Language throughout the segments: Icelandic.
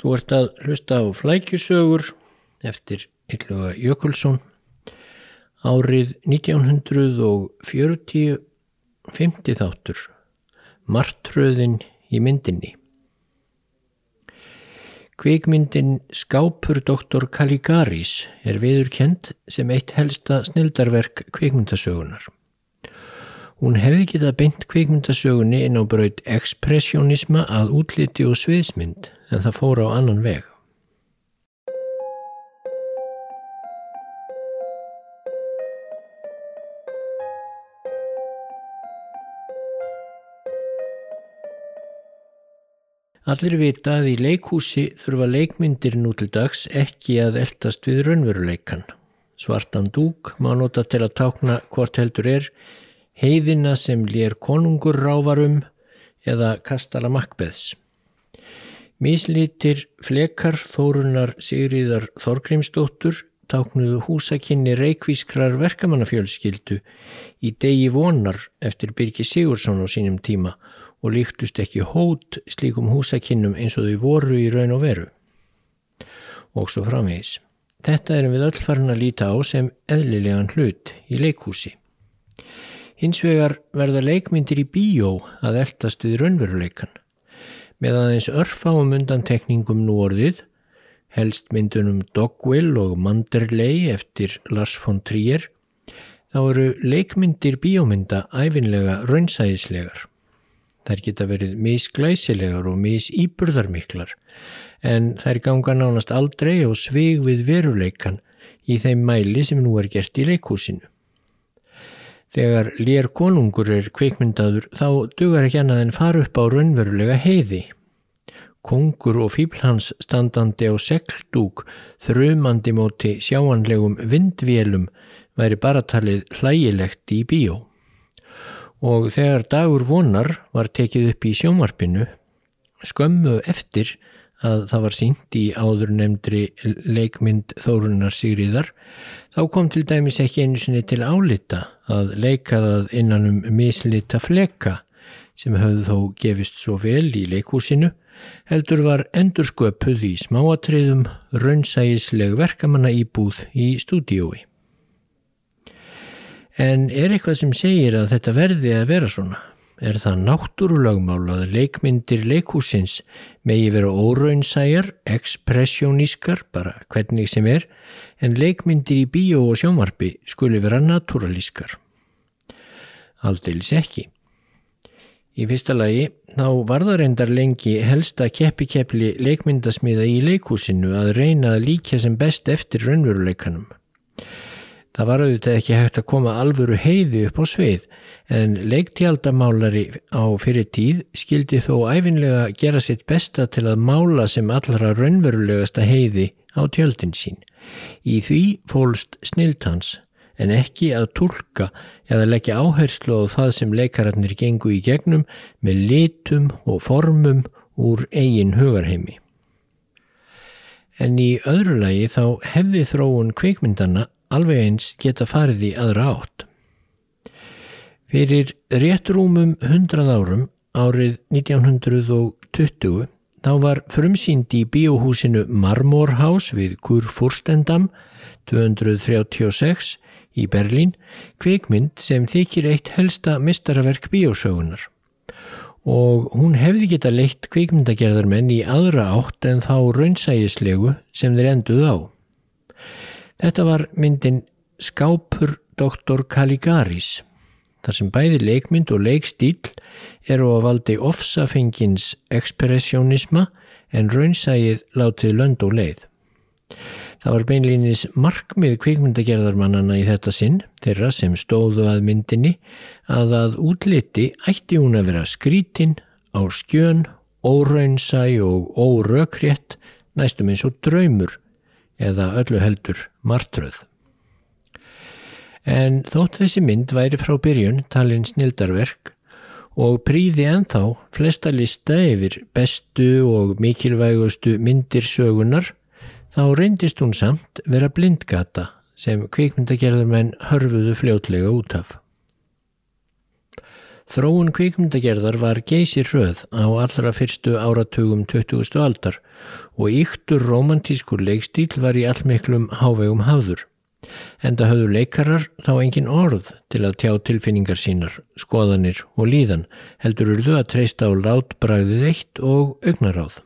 Þú ert að hlusta á flækjusögur eftir Ylluga Jökulsson árið 1940 50 þáttur Martröðin í myndinni Kvikmyndin Skápur Dr. Caligaris er viðurkend sem eitt helsta snildarverk kvikmyndasögunar. Hún hefði getað beint kvikmyndasögunni inn á braut ekspressjónisma að útliti og sviðsmynd en það fór á annan veg. Allir vita að í leikhúsi þurfa leikmyndir nú til dags ekki að eldast við raunveruleikan. Svartan dúk má nota til að tákna hvort heldur er heiðina sem lér konungur rávarum eða kastala makbeðs. Míslítir flekar þórunar Sigriðar Þorgrímsdóttur táknuðu húsakinni reikvískrar verkamannafjölskyldu í degi vonar eftir Birgi Sigursson á sínum tíma og líktust ekki hót slíkum húsakinnum eins og þau voru í raun og veru. Og svo framvegis. Þetta erum við öll farin að líta á sem eðlilegan hlut í leikhúsi. Hins vegar verða leikmyndir í bíó að eldast við raunveruleikan. Með aðeins örfáum undantekningum nú orðið, helst myndunum Dogwill og Manderley eftir Lars von Trier, þá eru leikmyndir bíómynda æfinlega raunsæðislegar. Þær geta verið misglæsilegar og misýburðarmiklar en þær ganga nánast aldrei og svig við veruleikan í þeim mæli sem nú er gert í leikhúsinu. Þegar lér konungur er kveikmyndaður þá dugar ekki annað en fara upp á raunverulega heiði. Kongur og fíblhans standandi á segldúk þrumandi móti sjáanlegum vindvélum væri bara talið hlægilegt í bíó og þegar dagur vonar var tekið upp í sjómarpinu skömmu eftir að það var sínt í áður nefndri leikmynd Þórunar Sigriðar þá kom til dæmis ekki einu sinni til álita að leika það innan um mislita fleka sem höfðu þó gefist svo vel í leikhúsinu heldur var endursköpuð í smáatriðum raunsægisleg verkamanna íbúð í stúdiói. En er eitthvað sem segir að þetta verði að vera svona? Er það náttúrulagmál að leikmyndir leikhúsins megi vera óraunsæjar, ekspressjónískar, bara hvernig sem er, en leikmyndir í bíó og sjómarbi skuli vera naturalískar? Aldeilis ekki. Í fyrsta lagi þá var það reyndar lengi helsta keppi-keppli leikmyndasmiða í leikhúsinu að reyna að líka sem best eftir raunveruleikanum. Það var auðvitað ekki hægt að koma alvöru heiði upp á sveið en leiktjaldamálari á fyrir tíð skildi þó æfinlega gera sitt besta til að mála sem allra raunverulegasta heiði á tjöldin sín. Í því fólst sniltans en ekki að tólka eða leggja áherslu á það sem leikararnir gengu í gegnum með litum og formum úr eigin hugarheimi. En í öðru lagi þá hefði þróun kveikmyndana alveg eins geta farið í aðra átt. Fyrir réttrúmum 100 árum árið 1920 þá var frumsýnd í bíóhúsinu Marmorhaus við Kurfurstendam 236 í Berlín kvikmynd sem þykir eitt helsta mistaraverk bíósögunar og hún hefði geta leitt kvikmyndagerðarmenn í aðra átt en þá raunsægislegu sem þeir enduð á. Þetta var myndin Skápur Dr. Caligaris þar sem bæði leikmynd og leikstíl eru á valdi ofsafengins ekspressjónisma en raunsægið látið lönd og leið. Það var beinlýnis markmið kvikmyndagerðarmannana í þetta sinn, þeirra sem stóðu að myndinni, að að útliti ætti hún að vera skrítin, á skjön, óraunsæ og órökrétt, næstum eins og draumur eða öllu heldur martröð. En þótt þessi mynd væri frá byrjun talin snildarverk og príði enþá flesta lista yfir bestu og mikilvægustu myndir sögunar þá reyndist hún samt vera blindgata sem kvikmyndagerðarmenn hörfuðu fljótlega út af. Þróun kvikmyndagerðar var geysir hröð á allra fyrstu áratugum 20. aldar og yktur romantískur leikstíl var í allmiklum hávegum hafður. Enda höfðu leikarar þá engin orð til að tjá tilfinningar sínar, skoðanir og líðan heldur urðu að treysta á látbræðið eitt og augnaráð.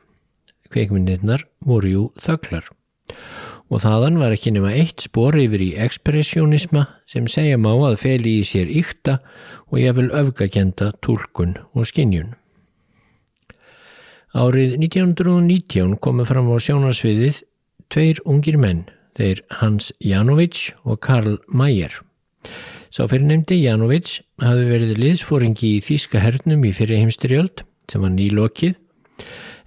Kveikmyndirnar voru jú þögglar og þaðan var ekki nema eitt spór yfir í ekspressjónisma sem segja má að feli í sér ykta og jáfnvel öfgagenda tólkun og skinnjun. Árið 1919 komu fram á sjónarsviðið tveir ungir menn, þeir Hans Janovic og Karl Mayer. Sá fyrir nefndi Janovic hafi verið liðsfóringi í Þíska hernum í fyrir heimstyrjöld sem var nýlokið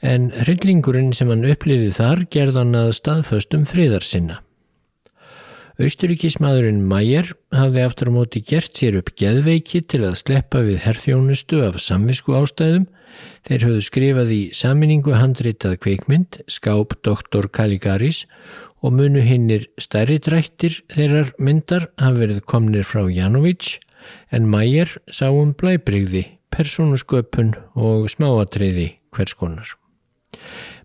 en hryllingurinn sem hann upplifið þar gerðan að staðföstum friðar sinna. Austuríkismadurinn Mæjar hafði aftur á móti gert sér upp geðveiki til að sleppa við herþjónustu af samvisku ástæðum. Þeir höfðu skrifað í saminningu handritað kveikmynd, skáp Dr. Kaligaris og munu hinnir stærri drættir þeirrar myndar hafi verið komnir frá Janovic en Mæjar sá um blæbrigði, persónusköpun og smáatriði hvers konar.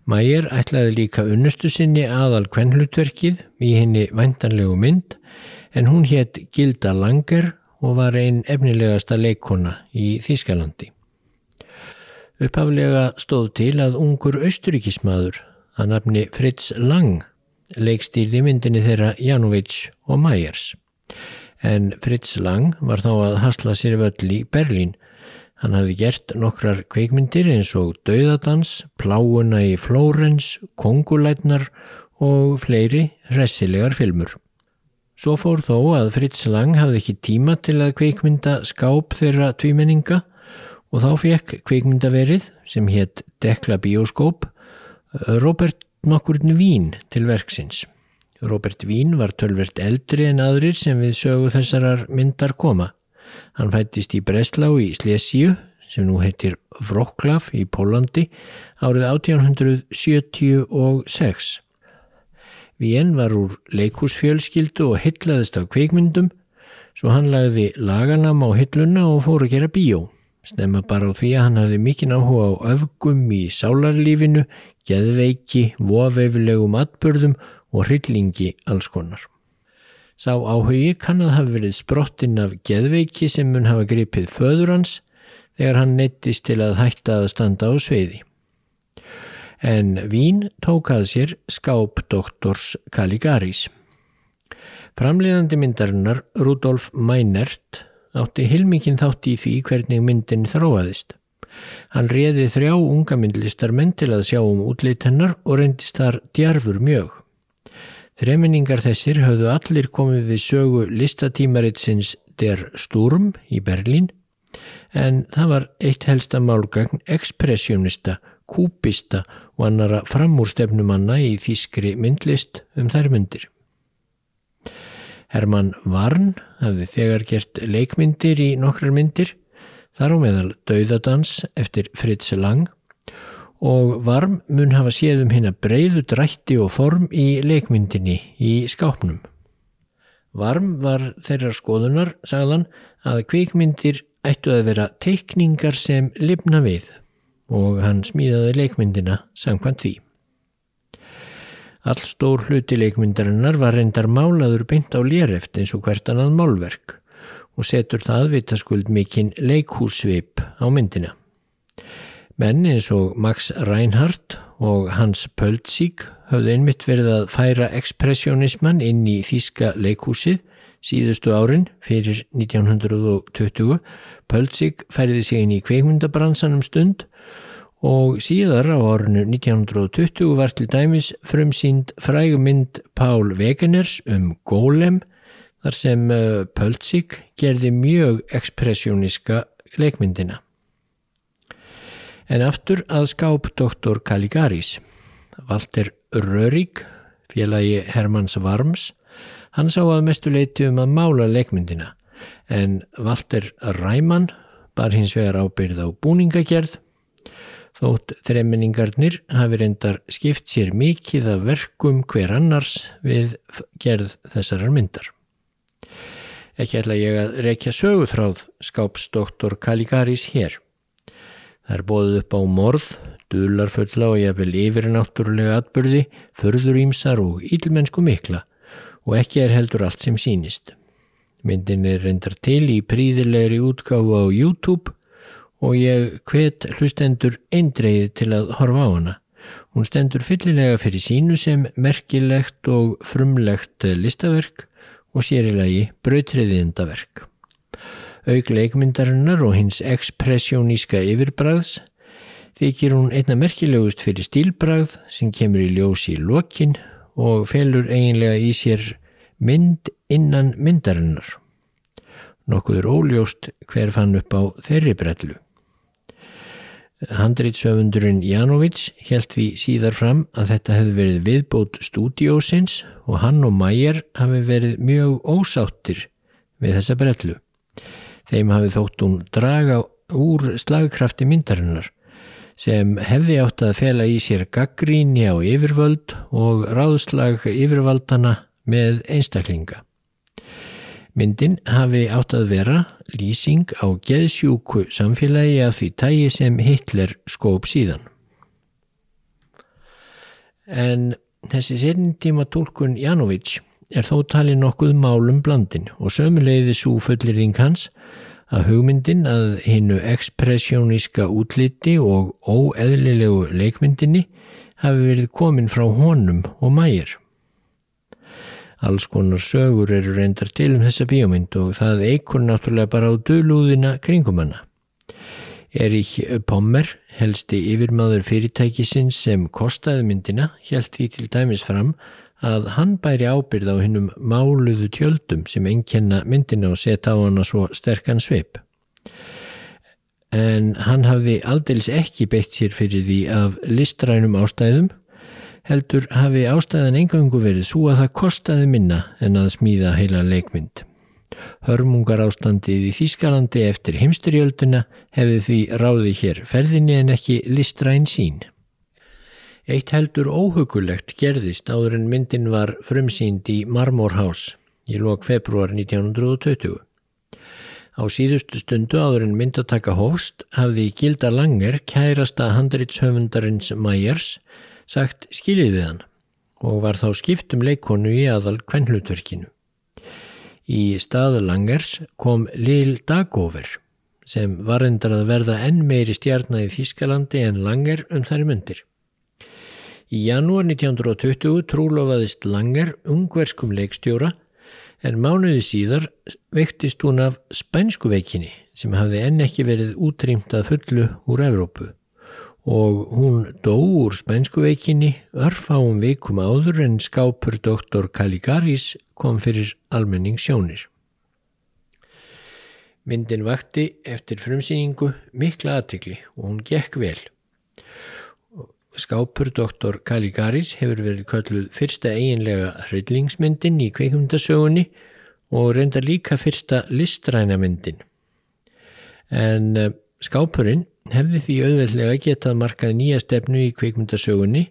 Mægir ætlaði líka unnustu sinni aðal kvennlutverkið í henni væntanlegu mynd en hún hétt Gilda Langer og var einn efnilegasta leikona í Þískalandi. Upphaflega stóð til að ungur austuríkismadur að nafni Fritz Lang leikstýrði myndinni þeirra Janovic og Mægers en Fritz Lang var þá að hasla sér völl í Berlín Hann hafði gert nokkrar kveikmyndir eins og Dauðadans, Pláuna í Flórens, Kongulætnar og fleiri hressilegar filmur. Svo fór þó að Fritz Lang hafði ekki tíma til að kveikmynda skáp þeirra tvímenninga og þá fekk kveikmyndaverið sem hétt Dekla Bioskóp Robert nokkurinn Vín til verksins. Robert Vín var tölvert eldri en aðrir sem við sögu þessarar myndar koma. Hann fættist í Breslau í Slesíu sem nú heitir Wroclaw í Pólandi árið 1876. Vien var úr leikúsfjölskyldu og hyllaðist af kveikmyndum svo hann lagði laganam á hylluna og fór að gera bíó. Stemma bara á því að hann hafði mikinn áhuga á öfgum í sálarlífinu, geðveiki, voveiflegum atbörðum og hryllingi alls konar. Sá áhugi kann að hafa verið sprottinn af geðveiki sem mun hafa gripið föður hans þegar hann neittist til að hætta að standa á sveiði. En Vín tók að sér skáp doktors Kaligaris. Framleiðandi myndarinnar Rudolf Meinert átti hilmikinn þátt í því hvernig myndin þróaðist. Hann réði þrjá unga myndlistarmenn til að sjá um útleit hennar og reyndist þar djarfur mjög. Þreminningar þessir höfðu allir komið við sögu listatímaritsins Der Sturm í Berlín en það var eitt helsta málgagn ekspressjónista, kúpista og annara framúrstefnumanna í þýskri myndlist um þær myndir. Hermann Varn hafði þegar gert leikmyndir í nokkrar myndir, þar á meðal Dauðadans eftir Fritz Lang og Varm mun hafa séð um hérna breyðu drætti og form í leikmyndinni í skápnum. Varm var þeirra skoðunar, sagðan, að kvikmyndir ættu að vera teikningar sem lifna við og hann smíðaði leikmyndina samkvæmt því. All stór hluti leikmyndarinnar var reyndar málaður beint á léreft eins og hvert annað málverk og setur það vitaskuld mikinn leikhúsvip á myndina. Menn eins og Max Reinhardt og Hans Pöltzík höfðu einmitt verið að færa ekspressjónismann inn í Þíska leikhúsið síðustu árin fyrir 1920. Pöltzík færiði sig inn í kveikmyndabransanum stund og síðar á árinu 1920 var til dæmis frumsýnd frægumynd Pál Wegeners um Golem þar sem eh, Pöltzík gerði mjög ekspressjóniska leikmyndina. En aftur að skáp doktor Kaligaris. Walter Rörig, félagi Hermanns Varms, hann sá að mestu leiti um að mála leikmyndina en Walter Ræmann bar hins vegar ábyrð á búningagerð þótt þreminningarnir hafi reyndar skipt sér mikið af verkum hver annars við gerð þessarar myndar. Ekki ætla ég að rekja söguþráð skápsdoktor Kaligaris hér. Það er bóðið upp á morð, dularfulla og jafnvel yfirnáttúrulega atbyrði, förður ímsar og ílmennsku mikla og ekki er heldur allt sem sínist. Myndin er reyndar til í príðilegri útgáfu á YouTube og ég hvet hlustendur eindreið til að horfa á hana. Hún stendur fyllilega fyrir sínu sem merkilegt og frumlegt listaverk og sérilegi brautriðindaverk auk leikmyndarinnar og hins ekspressjóníska yfirbræðs þykir hún einna merkilegust fyrir stílbræð sem kemur í ljósi í lokin og felur eiginlega í sér mynd innan myndarinnar. Nokkuð er óljóst hver fann upp á þeirri brellu. Handritsöfundurinn Janovic held því síðar fram að þetta hefði verið viðbót stúdiósins og hann og Mæjar hafi verið mjög ósáttir við þessa brellu. Þeim hafi þótt hún draga úr slagkrafti myndarinnar sem hefði átt að fela í sér gaggríni á yfirvöld og ráðslag yfirvaldana með einstaklinga. Myndin hafi átt að vera lýsing á geðsjúku samfélagi af því tægi sem Hitler skóp síðan. En þessi setjumtíma tólkun Janovic er þó talið nokkuð málum blandin og sömuleiði svo fullirðing hans að hugmyndin að hinnu ekspressjóníska útliti og óeðlilegu leikmyndinni hafi verið komin frá honum og mægir. Alls konar sögur eru reyndar til um þessa bíómynd og það eikur náttúrulega bara á dölúðina kringum hana. Erich Pommer, helsti yfirmáður fyrirtækisins sem kostaði myndina, held því til dæmis fram að hann bæri ábyrð á hinnum máluðu tjöldum sem enkenna myndina og setja á hana svo sterkan sveip. En hann hafði aldils ekki beitt sér fyrir því af listrænum ástæðum, heldur hafi ástæðan engangu verið svo að það kostaði minna en að smíða heila leikmynd. Hörmungar ástandið í Þískalandi eftir heimsturjölduna hefði því ráði hér ferðinni en ekki listræn sín. Eitt heldur óhugulegt gerðist áður en myndin var frumsýnd í Marmorhás í lok februar 1920. Á síðustu stundu áður en myndataka hóst hafði Gilda Langer, kærasta handreitshöfundarins Mæjers, sagt skilið við hann og var þá skiptum leikonu í aðal kvennhlutverkinu. Í staðu Langers kom Lil Dagover sem var endar að verða enn meiri stjarnar í Þískalandi en Langer um þær myndir. Í janúar 1920 trúlofaðist Langer ungverskum leikstjóra en mánuði síðar veiktist hún af spænsku veikinni sem hafði enn ekki verið útrýmt að fullu úr Evrópu og hún dó úr spænsku veikinni örfáum veikum áður en skápur doktor Caligaris kom fyrir almenning sjónir. Myndin vakti eftir frumsýningu mikla aðtikli og hún gekk vel. Skápur Dr. Caligaris hefur verið kölluð fyrsta eiginlega hryllingsmyndin í kveikmyndasögunni og reynda líka fyrsta listræna myndin. En uh, skápurinn hefði því auðveldlega getað markað nýja stefnu í kveikmyndasögunni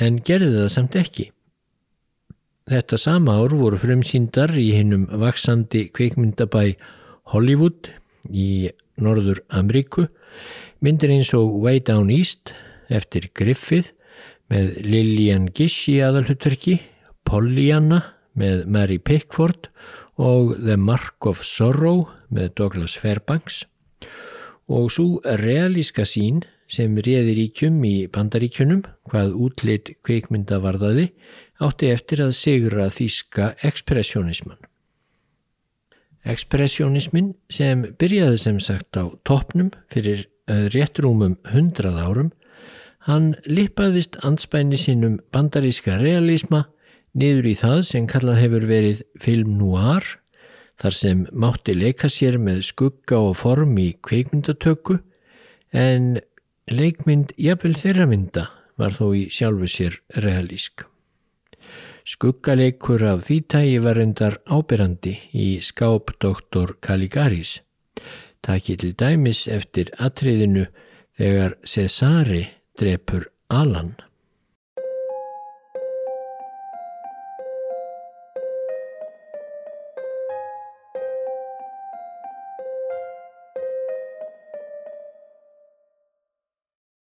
en gerði það samt ekki. Þetta sama ár voru frumsýndar í hinnum vaksandi kveikmyndabæ Hollywood í Norður Amríku myndir eins og Way Down East eftir Griffith með Lillian Gish í aðalhutverki, Pollyanna með Mary Pickford og The Mark of Sorrow með Douglas Fairbanks og svo realíska sín sem réði ríkjum í bandaríkjunum hvað útlitt kveikmynda varðaði átti eftir að sigra þýska ekspressjónisman. Ekspressjónismin sem byrjaði sem sagt á toppnum fyrir eh, réttrúmum hundrað árum Hann lippaðist anspæni sínum bandaríska realísma niður í það sem kallað hefur verið film noir, þar sem mátti leika sér með skugga og form í kveikmyndatöku, en leikmynd jafnvel þeirra mynda var þó í sjálfu sér realísk. Skuggaleikur af því tægi var endar ábyrrandi í skáp doktor Caligaris. Takk til dæmis eftir atriðinu þegar Cesari drepur Alan.